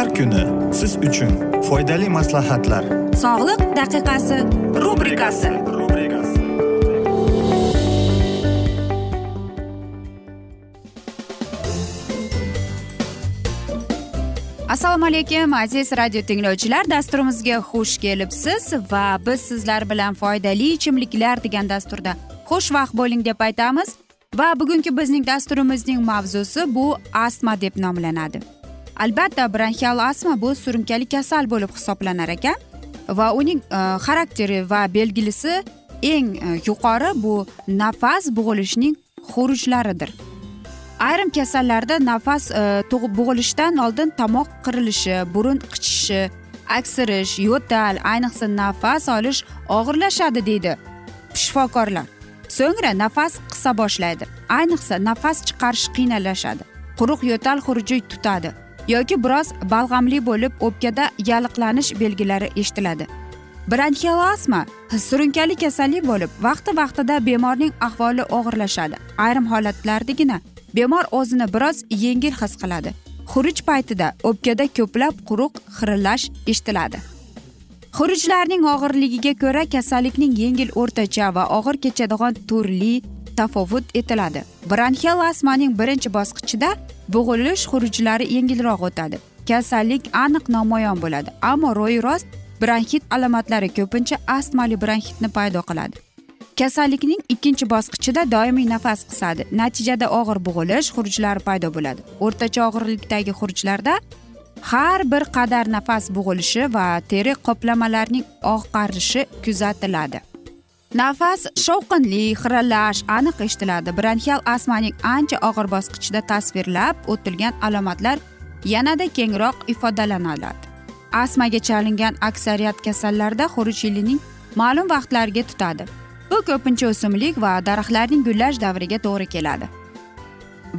Har kuni siz uchun foydali maslahatlar. Sog'liq daqiqasi rubrikasi. Assalomu alaykum aziz radio tinglovchilar. Dasturimizga xush kelibsiz va biz sizlar bilan foydali ichimliklar degan dasturda xushvaqt bo'ling deb aytamiz. Va bugungi bizning dasturimizning mavzusi bu astma deb nomlanadi. Albatta bronxial astma bu surunkali kasal bo'lib hisoblanar ekan. Va uning e, xarakteri va belgilisi eng e, yuqori bu nafas bo'g'ilishning xurujlaridir ayrim kasallarda nafas e, bo'g'ilishdan oldin tomoq qirilishi burun qichishi aksirish yo'tal ayniqsa nafas olish og'irlashadi deydi shifokorlar. So'ngra nafas qisa boshlaydi ayniqsa nafas chiqarish qiyinlashadi quruq yo'tal xuruji tutadi. Yoki biroz balg'amli bo'lib o'pkada yalliqlanish belgilari eshitiladi. Bronxial astma surunkali kasallik bo'lib vaqti vaqtida bemorning ahvoli og'irlashadi. Ayrim holatlardagina bemor o'zini biroz yengil his qiladi. Xuruj paytida o'pkada ko'plab quruq xirillash eshitiladi. Xurujlarning og'irligiga ko'ra kasallikning yengil o'rtacha va og'ir kechadigan turli tafovut etiladi. Bronxial astmaning birinchi bosqichida bo'g'ilish xurujlari yengilroq o'tadi. Kasallik aniq namoyon bo'ladi ammo ro'yirost bronxit alomatlari ko'pincha astmali bronxitni paydo qiladi. Kasallikning ikkinchi bosqichida doimiy nafas qisadi. Natijada og'ir bo'g'ilish xurujlari paydo bo'ladi. O'rtacha og'irlikdagi xurujlarda har bir qadar nafas bo'g'ilishi va teri qoplamalarning oqarishi kuzatiladi. Nafas shovqinli xiralash aniq eshitiladi. Bronxial astmaning ancha og'ir bosqichida tasvirlab o'tilgan alomatlar yanada kengroq ifodalanadi. Astmaga chalingan aksariyat kasallarda xuruj yilining ma'lum vaqtlariga tutadi. Bu ko'pincha o'simlik va daraxtlarning gullash davriga to'g'ri keladi.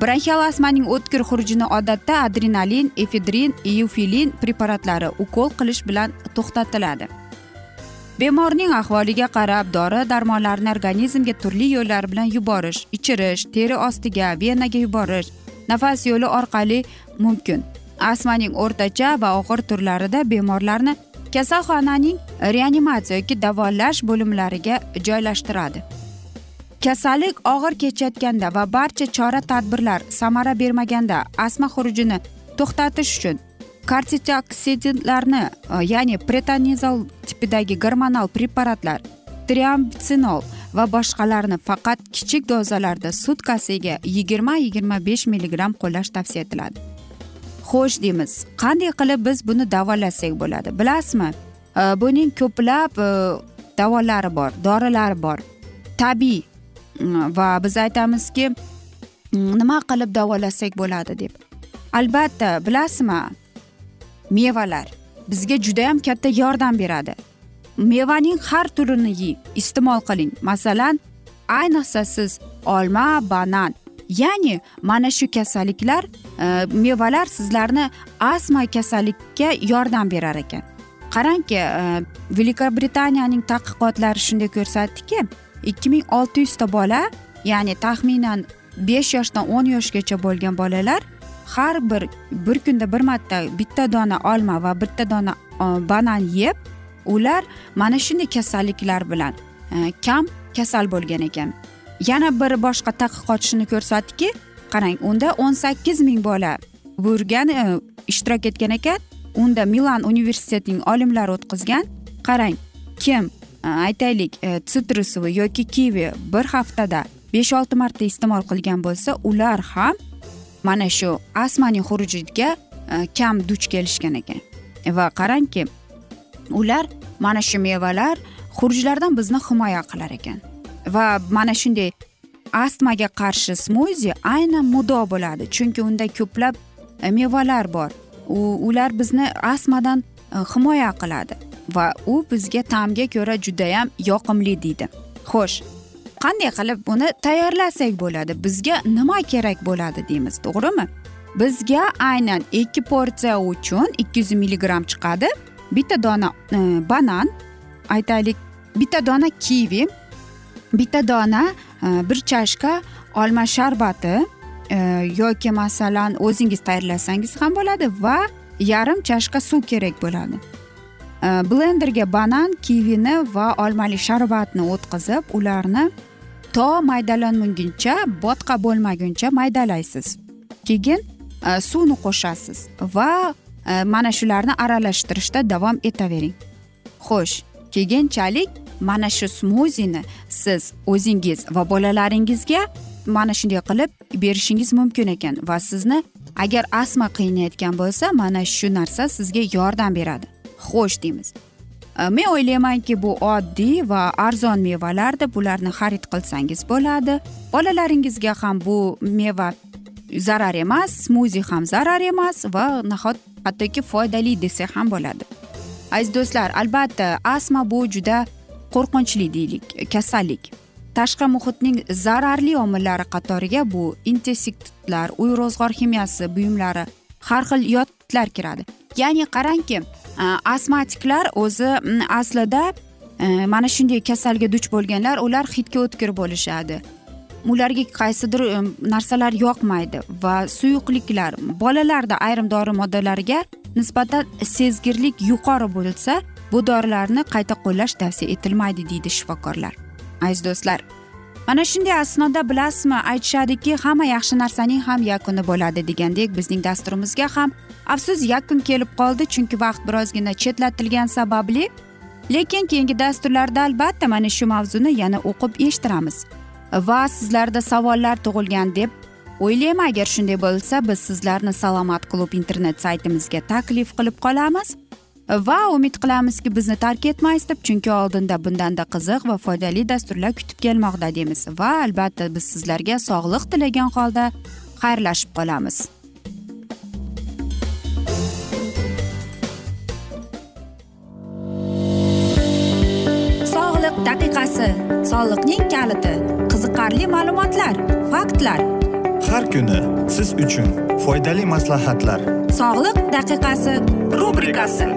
Bronxial astmaning o'tkir xurujini odatda adrenalin efedrin eufilin preparatlari ukol qilish bilan to'xtatiladi. Bemorning ahvoliga qarab dori darmonlarni organizmga turli yo'llar bilan yuborish ichirish teri ostiga venaga yuborish nafas yo'li orqali mumkin. Astmaning o'rtacha va og'ir turlarida bemorlarni kasalxonaning reanimatsiya yoki davolash bo'limlariga joylashtiradi. Kasallik og'ir kechayotganda va barcha chora tadbirlar samara bermaganda astma xurujini to'xtatish uchun kartitoksidinlarni ya'ni pretanizol tipidagi gormonal preparatlar triamsinol va boshqalarni faqat kichik dozalarda sutkasiga yigirma yigirma besh milligramm qo'llash tavsiya etiladi xo'sh deymiz qanday qilib biz buni davolasak bo'ladi bilasizmi buning ko'plab davolari bor dorilari bor tabiiy va biz aytamizki nima qilib davolasak bo'ladi deb albatta bilasizmi mevalar bizga judayam katta yordam beradi. Mevaning har turini yeng iste'mol qiling. Masalan ayniqsa siz olma banan ya'ni mana shu kasalliklar e, mevalar sizlarni astma kasallikka yordam berar ekan. Qarangki e, velika britaniyaning tadqiqotlari shunday ko'rsatdiki ikki ming olti yuzta bola ya'ni taxminan besh yoshdan o'n yoshgacha bo'lgan bolalar har bir bir kunda bir marta bitta dona olma va bitta dona e, banan yeb ular mana shunday kasalliklar bilan e, kam kasal bo'lgan ekan. Yana bir boshqa tadqiqot shuni ko'rsatdiki qarang unda o'n sakkiz ming bola bo'lgan e, ishtirok etgan ekan. Unda milan universitetining olimlari o'tkazgan qarang kim aytaylik sitrusovi yoki kivi bir haftada besh olti marta iste'mol qilgan bo'lsa ular ham mana shu astmaning xurujiga e, kam duch kelishgan ekan. E, va qarangki ular mana shu mevalar xurujlardan bizni himoya qilar ekan. Va mana shunday astmaga qarshi smuzi aynan mudo bo'ladi chunki unda ko'plab e, mevalar bor. U ular bizni astmadan himoya qiladi va u bizga ta'mga ko'ra judayam yoqimli deydi. Xo'sh qanday qilib buni tayyorlasak bo'ladi? Bizga nima kerak bo'ladi deymiz to'g'rimi? Bizga aynan ikki porsiya uchun ikki yuz milligramm chiqadi bitta dona e, banan aytaylik bitta dona kivi bitta dona e, bir chashka olma sharbati e, yoki masalan o'zingiz tayyorlasangiz ham bo'ladi va yarim chashka suv kerak bo'ladi. E, blenderga banan kivini va olmali sharbatni o'tkazib ularni to maydalanmaguncha botqa bo'lmaguncha maydalaysiz keyin e, suvni qo'shasiz va e, mana shularni aralashtirishda davom etavering. Xo'sh keyinchalik mana shu smuzini siz o'zingiz va bolalaringizga mana shunday qilib berishingiz mumkin ekan va sizni agar astma qiynayotgan bo'lsa mana shu narsa sizga yordam beradi. Xo'sh deymiz. Men o'ylaymanki bu oddiy va arzon mevalardir bularni xarid qilsangiz bo'ladi bolalaringizga ham bu meva zarar emas smuzi ham zarar emas va nahot hattoki foydali desa ham bo'ladi aziz do'stlar albatta astma bu juda qo'rqinchli deylik kasallik tashqi muhitning zararli omillari qatoriga bu insektlar uy ro'zg'or ximiyasi buyumlari har xil yotlar kiradi ya'ni qarangki Э, astmatiklar o'zi aslida э, mana shunday kasalga duch bo'lganlar ular hidga o'tkir bo'lishadi. Ularga qaysidir narsalar yoqmaydi va suyuqliklar bolalarda ayrim dori moddalariga nisbatan sezgirlik yuqori bo'lsa bu dorilarni qayta qo'llash tavsiya etilmaydi deydi shifokorlar. Aziz do'stlar mana shunday asnoda bilasizmi aytishadiki hamma yaxshi narsaning ham yakuni bo'ladi degandek bizning dasturimizga ham afsus yakun kelib qoldi chunki vaqt birozgina chetlatilgani sababli. Lekin keyingi dasturlarda albatta mana shu mavzuni yana o'qib eshittiramiz. Va sizlarda savollar tug'ilgan deb o'ylayman agar shunday bo'lsa biz sizlarni salomat klub internet saytimizga taklif qilib qolamiz. Va umid qilamizki bizni tark etmaysiz deb chunki oldinda bundanda qiziq va foydali dasturlar kutib kelmoqda deymiz. Va albatta biz sizlarga sog'liq tilagan holda xayrlashib qolamiz. Sog'liq daqiqasi soliqning kaliti qiziqarli ma'lumotlar faktlar. Har kuni siz uchun foydali maslahatlar. Sog'liq daqiqasi rubrikasi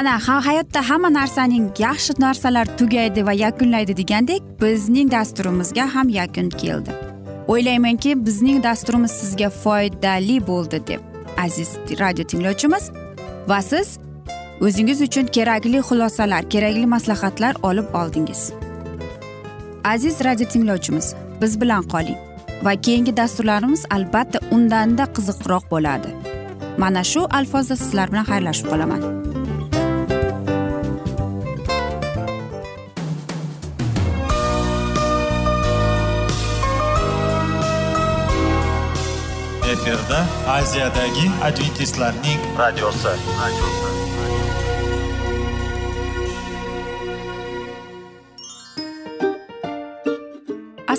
mana ha hayotda hamma narsaning yaxshi narsalar tugaydi va yakunlaydi degandek bizning dasturimizga ham yakun keldi. O'ylaymanki bizning dasturimiz sizga foydali bo'ldi deb aziz radio tinglovchimiz. Va siz o'zingiz uchun kerakli xulosalar kerakli maslahatlar olib oldingiz. Aziz radio tinglovchimiz biz bilan qoling va keyingi dasturlarimiz albatta undanda qiziqroq bo'ladi. Mana shu alfozda sizlar bilan xayrlashib qolaman. Efirda aziyadagi adventistlarning radiosi. Radiosi.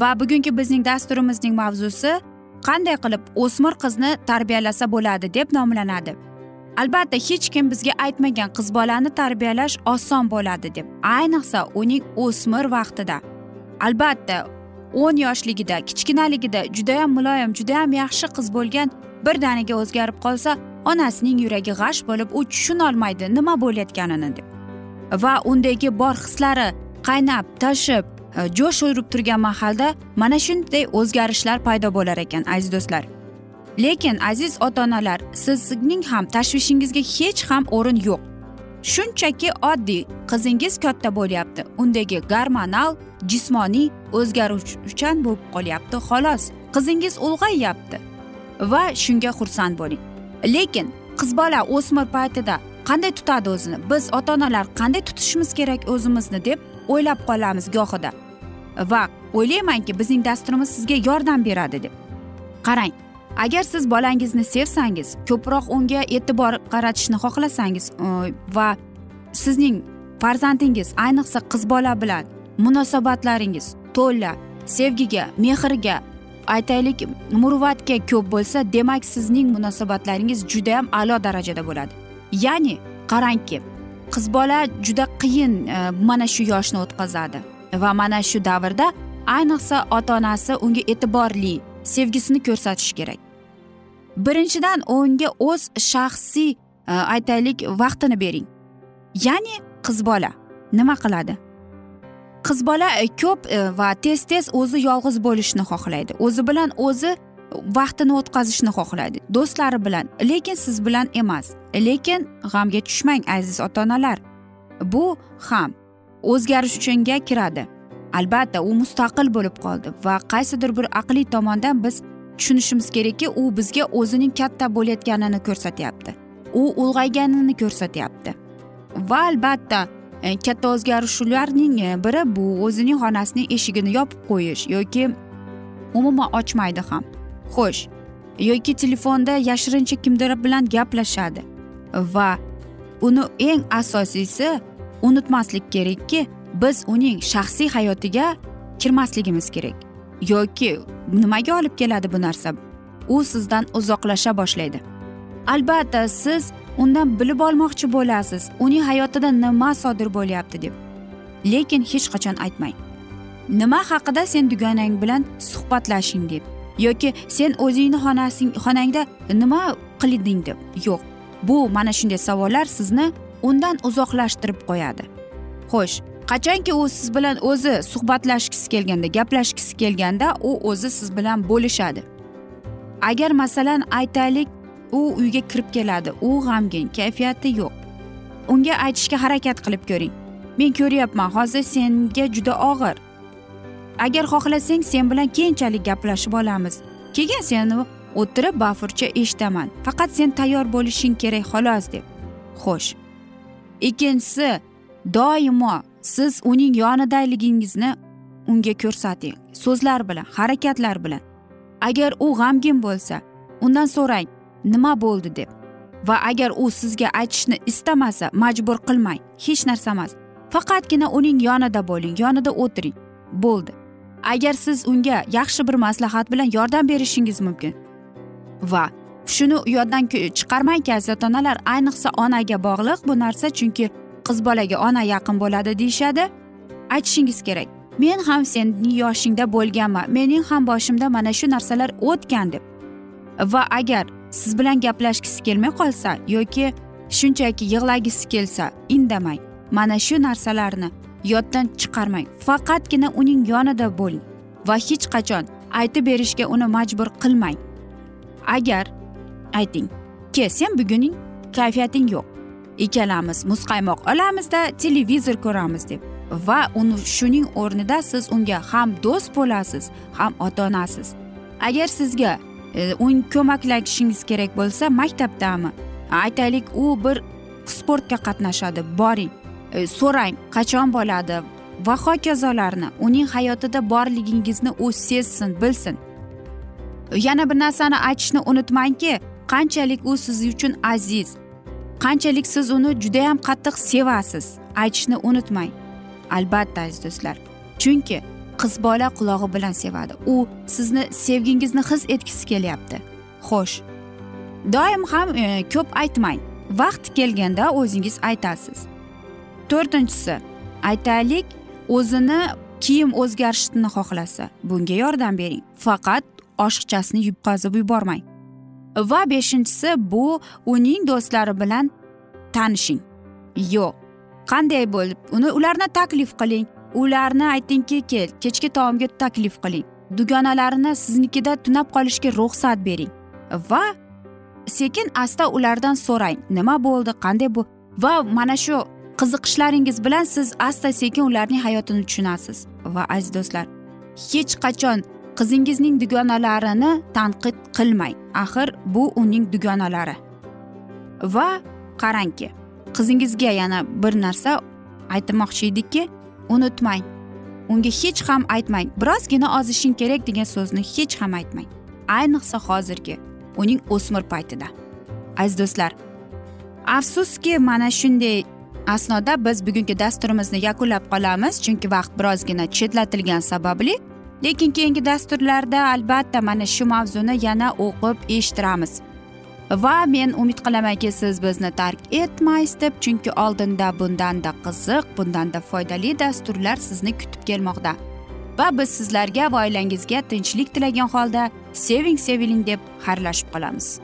Va bugungi bizning dasturimizning mavzusi qanday qilib o'smir qizni tarbiyalasa bo'ladi deb nomlanadi. Albatta hech kim bizga aytmagan qiz bolani tarbiyalash oson bo'ladi deb ayniqsa uning o'smir vaqtida. Albatta o'n yoshligida kichkinaligida judayam muloyim judayam yaxshi qiz bo'lgan birdaniga o'zgarib qolsa onasining yuragi g'ash bo'lib u tushunolmaydi nima bo'layotganini deb. Va undagi bor hislari qaynab toshib E, jo'sh urib turgan mahalda mana shunday o'zgarishlar paydo bo'lar ekan aziz do'stlar. Lekin aziz ota onalar sizning ham tashvishingizga hech ham o'rin yo'q. Shunchaki oddiy qizingiz katta bo'lyapti. Undagi gormonal jismoniy o'zgaruvchan bo'lib qolyapti xolos. Qizingiz ulg'ayyapti va shunga xursand bo'ling. Lekin qiz bola o'smir paytida qanday tutadi o'zini? Biz ota onalar qanday tutishimiz kerak o'zimizni deb o'ylab qolamiz gohida. Va o'ylaymanki bizning dasturimiz sizga yordam beradi deb. Qarang agar siz bolangizni sevsangiz ko'proq unga e'tibor qaratishni xohlasangiz va sizning farzandingiz ayniqsa qiz bola bilan munosabatlaringiz to'la sevgiga mehrga aytaylik muruvvatga ko'p bo'lsa demak sizning munosabatlaringiz judayam a'lo darajada bo'ladi. Ya'ni qarangki qiz bola juda qiyin e, mana shu yoshni o'tkazadi. Va mana shu davrda ayniqsa ota onasi unga e'tiborli sevgisini ko'rsatish kerak. Birinchidan unga o'z shaxsiy e, aytaylik vaqtini bering. Ya'ni qiz bola nima qiladi? Qiz bola e, ko'p e, va tez tez o'zi yolg'iz bo'lishni xohlaydi. O'zi bilan o'zi vaqtini o'tkazishni xohlaydi. Do'stlari bilan lekin siz bilan emas. Lekin g'amga tushmang aziz ota onalar bu ham o'zgarish uchunga kiradi. Albatta u mustaqil bo'lib qoldi va qaysidir bir aqliy tomondan biz tushunishimiz kerakki u bizga o'zining katta bo'layotganini ko'rsatyapti. U ulg'ayganini ko'rsatyapti. Va albatta e, katta o'zgarishlarning e, biri bu o'zining xonasining eshigini yopib qo'yish yoki umuman ochmaydi ham. Xo'sh yoki telefonda yashirincha kimdir bilan gaplashadi va uni eng asosiysi unutmaslik kerakki biz uning shaxsiy hayotiga kirmasligimiz kerak. Yoki nimaga olib keladi bu narsa? U sizdan uzoqlasha boshlaydi. Albatta siz undan bilib olmoqchi bo'lasiz. Uning hayotida nima sodir bo'lyapti deb. Lekin hech qachon aytmang. Nima haqida sen dugonang bilan suhbatlashing deb. Yoki sen o'zingni xonasing xonangda nima qilding deb. Yo'q. Bu mana shunday savollar sizni undan uzoqlashtirib qo'yadi. Xo'sh qachonki u siz bilan o'zi suhbatlashgisi kelganda gaplashgisi kelganda u o'zi siz bilan bo'lishadi. Agar masalan aytaylik u uyga kirib keladi u g'amgin kayfiyati yo'q. Unga aytishga harakat qilib ko'ring. Men ko'ryapman hozir senga juda og'ir. Agar xohlasang sen bilan keyinchalik gaplashib olamiz. Keyin seni o'tirib bafurcha eshitaman. Faqat sen tayyor bo'lishing kerak xolos deb. Xo'sh. Ikkinchisi doimo siz uning yonidaligingizni unga ko'rsating. So'zlar bilan harakatlar bilan. Agar u g'amgin bo'lsa undan so'rang nima bo'ldi deb. Va agar u sizga aytishni istamasa majbur qilmang. Hech narsa emas. Faqatgina uning yonida bo'ling yonida o'tiring. Bo'ldi. Agar siz unga yaxshi bir maslahat bilan yordam berishingiz mumkin va shuni yoddan chiqarmangki aziz ota onalar ayniqsa onaga bog'liq. Bu narsa chunki qiz bolaga ona yaqin bo'ladi deyishadi. Aytishingiz kerak men ham seni yoshingda bo'lganman mening ham boshimda mana shu narsalar o'tgan deb. Va agar siz bilan gaplashgisi kelmay qolsa yoki shunchaki yig'lagisi kelsa indamang mana shu narsalarni yoddan chiqarmang. Faqatgina uning yonida bo'ling va hech qachon aytib berishga uni majbur qilmang. Agar ayting. Ke sen buguning kayfiyating yo'q. Ikkalamiz muzqaymoq olamizda televizor ko'ramiz deb va uni shuning o'rnida siz unga ham do'st bo'lasiz ham ota onasiz agar sizga e, un ko'maklashingiz kerak bo'lsa maktabdami? Aytaylik u bir sportga qatnashadi boring. E, so'rang qachon bo'ladi va hokazolarni uning hayotida borligingizni u sezsin bilsin. Yana bir narsani aytishni unutmangki qanchalik u siz uchun aziz? Qanchalik siz uni judayam qattiq sevasiz? Aytishni unutmang. Albatta aziz do'stlar. Chunki qiz bola qulog'i bilan sevadi. U sizni sevgingizni his etgisi kelyapti. Xo'sh. Doim ham e, ko'p aytmang. Vaqti kelganda o'zingiz aytasiz. To'rtinchisi. Aytaylik o'zini kiyim o'zgarishni xohlasa. Bunga yordam bering. Faqat oshiqchasini yutqazib yubormang. Va beshinchisi bu uning do'stlari bilan tanishing. Yo'q qanday bo'lib? Uni ularni taklif qiling. Ularni aytingki kel kechki taomga taklif qiling. Dugonalarini siznikida tunab qolishga ruxsat bering. Va sekin asta ulardan so'rang. Nima bo'ldi? Qanday bu? Va mana shu qiziqishlaringiz bilan siz asta sekin ularning hayotini tushunasiz. Va aziz do'stlar hech qachon qizingizning dugonalarini tanqid qilmang. Axir bu uning dugonalari. Va qarangki qizingizga yana bir narsa aytmoqchi edikki unutmang. Unga hech ham aytmang birozgina ozishing kerak degan so'zni hech ham aytmang. Ayniqsa hozirgi uning o'smir paytida. Aziz do'stlar afsuski mana shunday asnoda biz bugungi dasturimizni yakunlab qolamiz. Chunki vaqt birozgina chetlatilgani sababli lekin keyingi dasturlarda albatta mana shu mavzuni yana o'qib eshittiramiz. Va men umid qilamanki siz bizni tark etmaysiz deb chunki oldinda bundanda qiziq bundanda foydali dasturlar sizni kutib kelmoqda. Va biz sizlarga va oilangizga tinchlik tilagan holda seving seviling deb xayrlashib qolamiz.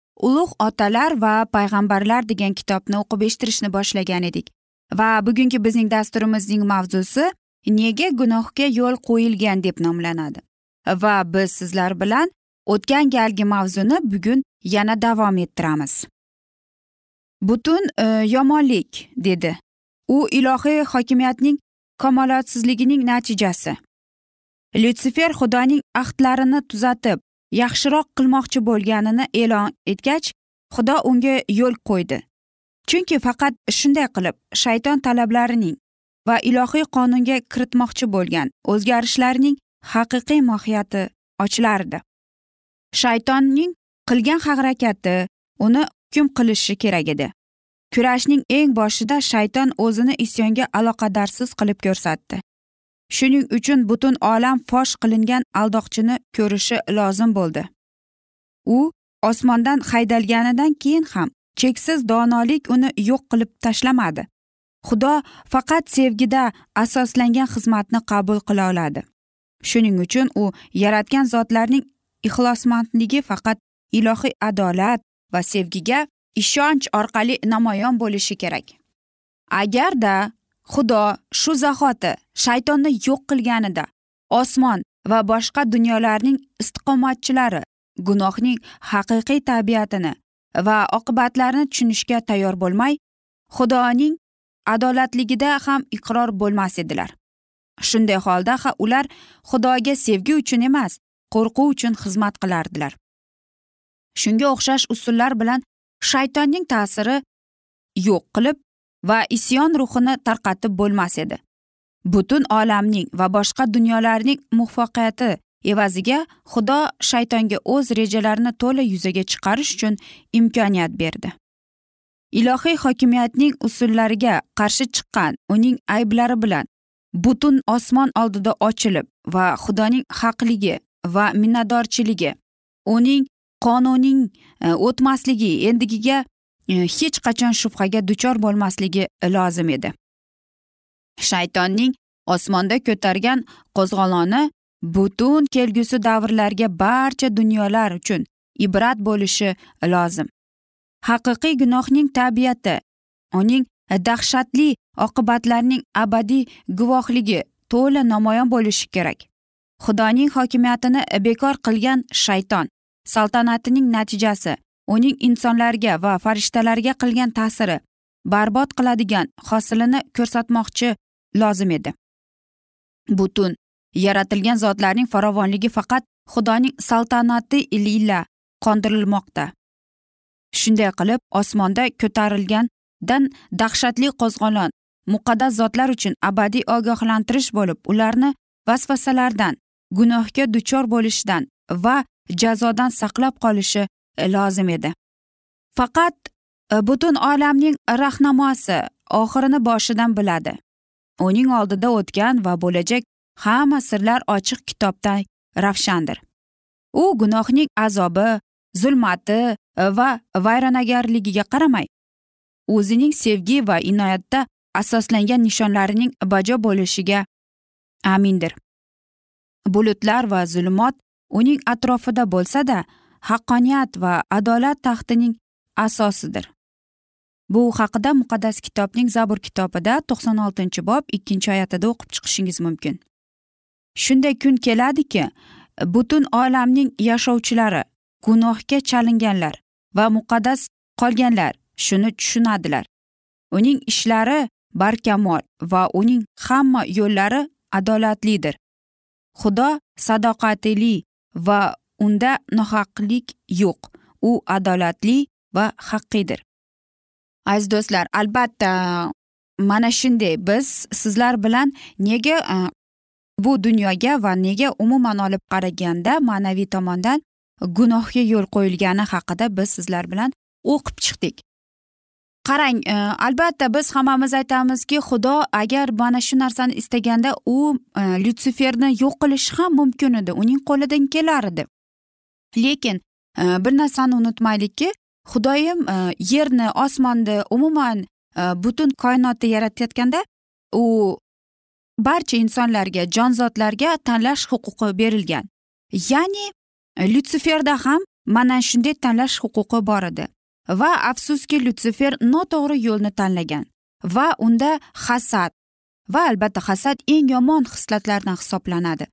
ulug' otalar va payg'ambarlar degan kitobni o'qib eshittirishni boshlagan edik. Va bugungi bizning dasturimizning mavzusi nega gunohga yo'l qo'yilgan deb nomlanadi. Va biz sizlar bilan o'tgan galgi mavzuni bugun yana davom ettiramiz. Butun e, yomonlik dedi. U ilohiy hokimiyatning kamolotsizligining natijasi. Lyutsifer xudoning ahdlarini tuzatib yaxshiroq qilmoqchi bo'lganini e'lon etgach xudo unga yo'l qo'ydi. Chunki faqat shunday qilib shayton talablarining va ilohiy qonunga kiritmoqchi bo'lgan o'zgarishlarning haqiqiy mohiyati ochilardi shaytonning qilgan harakati uni hukm qilishi kerak edi. Kurashning eng boshida shayton o'zini isyonga aloqadorsiz qilib ko'rsatdi. Shuning uchun butun olam fosh qilingan aldoqchini ko'rishi lozim bo'ldi. U osmondan haydalganidan keyin ham cheksiz donolik uni yo'q qilib tashlamadi. Xudo faqat sevgida asoslangan xizmatni qabul qila oladi. Shuning uchun u yaratgan zotlarning ixlosmandligi faqat ilohiy adolat va sevgiga ishonch orqali namoyon bo'lishi kerak. Agarda xudo shu zahoti shaytonni yo'q qilganida osmon va boshqa dunyolarning istiqomatchilari gunohning haqiqiy tabiatini va oqibatlarini tushunishga tayyor bo'lmay xudoning adolatligida ham iqror bo'lmas edilar. Shunday holda ular xudoga sevgi uchun emas qo'rquv uchun xizmat qilardilar. Shunga o'xshash usullar bilan shaytonning ta'siri yo'q qilib va isyon ruhini tarqatib bo'lmas edi. Butun olamning va boshqa dunyolarning muvaffaqiyati evaziga xudo shaytonga o'z rejalarini to'la yuzaga chiqarish uchun imkoniyat berdi. Ilohiy hokimiyatning usullariga qarshi chiqqan uning ayblari bilan butun osmon oldida ochilib va xudoning haqligi va minnatdorchiligi uning qonuning e, o'tmasligi endigiga E, hech qachon shubhaga duchor bo'lmasligi lozim edi. Shaytonning osmonda ko'targan qo'zg'oloni butun kelgusi davrlarga barcha dunyolar uchun ibrat bo'lishi lozim. Haqiqiy gunohning tabiati uning dahshatli oqibatlarining abadiy guvohligi to'la namoyon bo'lishi kerak. Xudoning hokimiyatini bekor qilgan shayton saltanatining natijasi uning insonlarga va farishtalarga qilgan ta'siri barbod qiladigan hosilini ko'rsatmoqchi lozim edi. Butun yaratilgan zotlarning farovonligi faqat xudoning saltanati ila qondirilmoqda. Shunday qilib osmonda ko'tarilgandan dahshatli qo'zg'olon muqaddas zotlar uchun abadiy ogohlantirish bo'lib ularni vasvasalardan gunohga duchor bo'lishdan va jazodan saqlab qolishi E, lozim edi. Faqat e, butun olamning rahnamosi oxirini boshidan biladi. Uning oldida o'tgan va bo'lajak hamma sirlar ochiq kitobdan ravshandir. U gunohning azobi zulmati e, va vayronagarligiga qaramay o'zining sevgi va inoyatda asoslangan nishonlarining bajo bo'lishiga amindir. Bulutlar va zulumot uning atrofida bo'lsa-da haqqoniyat va adolat taxtining asosidir. Bu haqida muqaddas kitobning zabur kitobida to'qson oltinchi bob ikkinchi oyatida o'qib chiqishingiz mumkin. Shunday kun keladiki butun olamning yashovchilari gunohga chalinganlar va muqaddas qolganlar shuni tushunadilar. Uning ishlari barkamol va uning hamma yo'llari adolatlidir. Xudo sadoqatli va unda nohaqlik yo'q. U adolatli va haqqiydir aziz do'stlar albatta mana shunday biz sizlar bilan nega e, bu dunyoga va nega umuman olib qaraganda ma'naviy tomondan gunohga yo'l qo'yilgani haqida biz sizlar bilan o'qib chiqdik. Qarang e, albatta biz hammamiz aytamizki xudo agar mana shu narsani istaganda u e, lyutsiferni yo'q qilishi ham mumkin edi. Uning qo'lidan kelar edi. Lekin e, bir narsani unutmaylikki xudoyim e, yerni osmonni umuman e, butun koinotni yaratayotganda u barcha insonlarga jonzotlarga tanlash huquqi berilgan. Ya'ni lyutsiferda ham mana shunday tanlash huquqi bor edi va afsuski lyutsifer noto'g'ri yo'lni tanlagan va unda hasad va albatta hasad eng yomon xislatlardan hisoblanadi.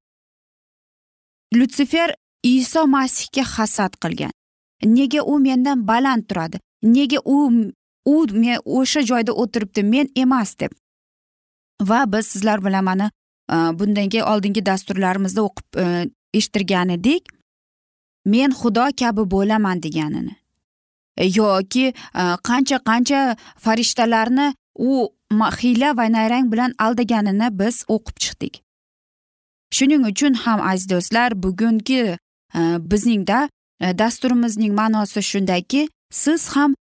Lyutsifer iso masihga hasad qilgan. Nega u mendan baland turadi? Nega u u men o'sha joyda o'tiribdi men emas deb. Va biz sizlar bilan mana e, bundangi oldingi dasturlarimizda o'qib e, eshittirgan edik men xudo kabi bo'laman deganini. E, yoki qancha qancha farishtalarni u hiyla va nayrang bilan aldaganini biz o'qib chiqdik. Shuning uchun ham aziz do'stlar bugungi Э, bizningda э, dasturimizning ma'nosi shundaki siz ham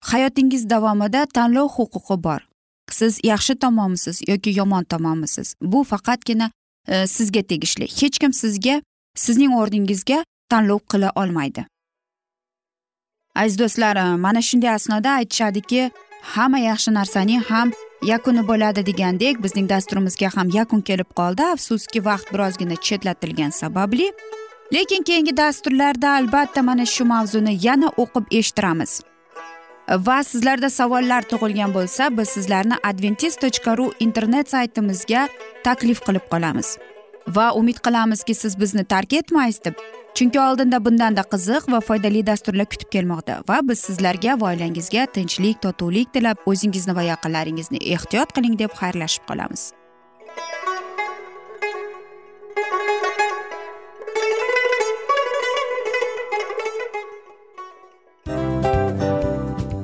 hayotingiz davomida tanlov huquqi bor. Siz yaxshi tomonmisiz yoki yomon tomonmisiz? Bu faqatgina e, sizga tegishli. Hech kim sizga sizning o'rningizga tanlov qila olmaydi. Aziz do'stlar e, mana shunday asnoda aytishadiki hamma yaxshi narsaning ham yakuni bo'ladi degandek bizning dasturimizga ham yakun kelib qoldi. Afsuski vaqt birozgina chetlatilgani sababli lekin keyingi dasturlarda albatta mana shu mavzuni yana o'qib eshittiramiz. Va sizlarda savollar tug'ilgan bo'lsa biz sizlarni adventis tochka ru internet saytimizga taklif qilib qolamiz. Va umid qilamizki siz bizni tark etmaysiz deb chunki oldinda bundanda qiziq va foydali dasturlar kutib kelmoqda. Va biz sizlarga va oilangizga tinchlik totuvlik tilab o'zingizni va yaqinlaringizni ehtiyot qiling deb xayrlashib qolamiz.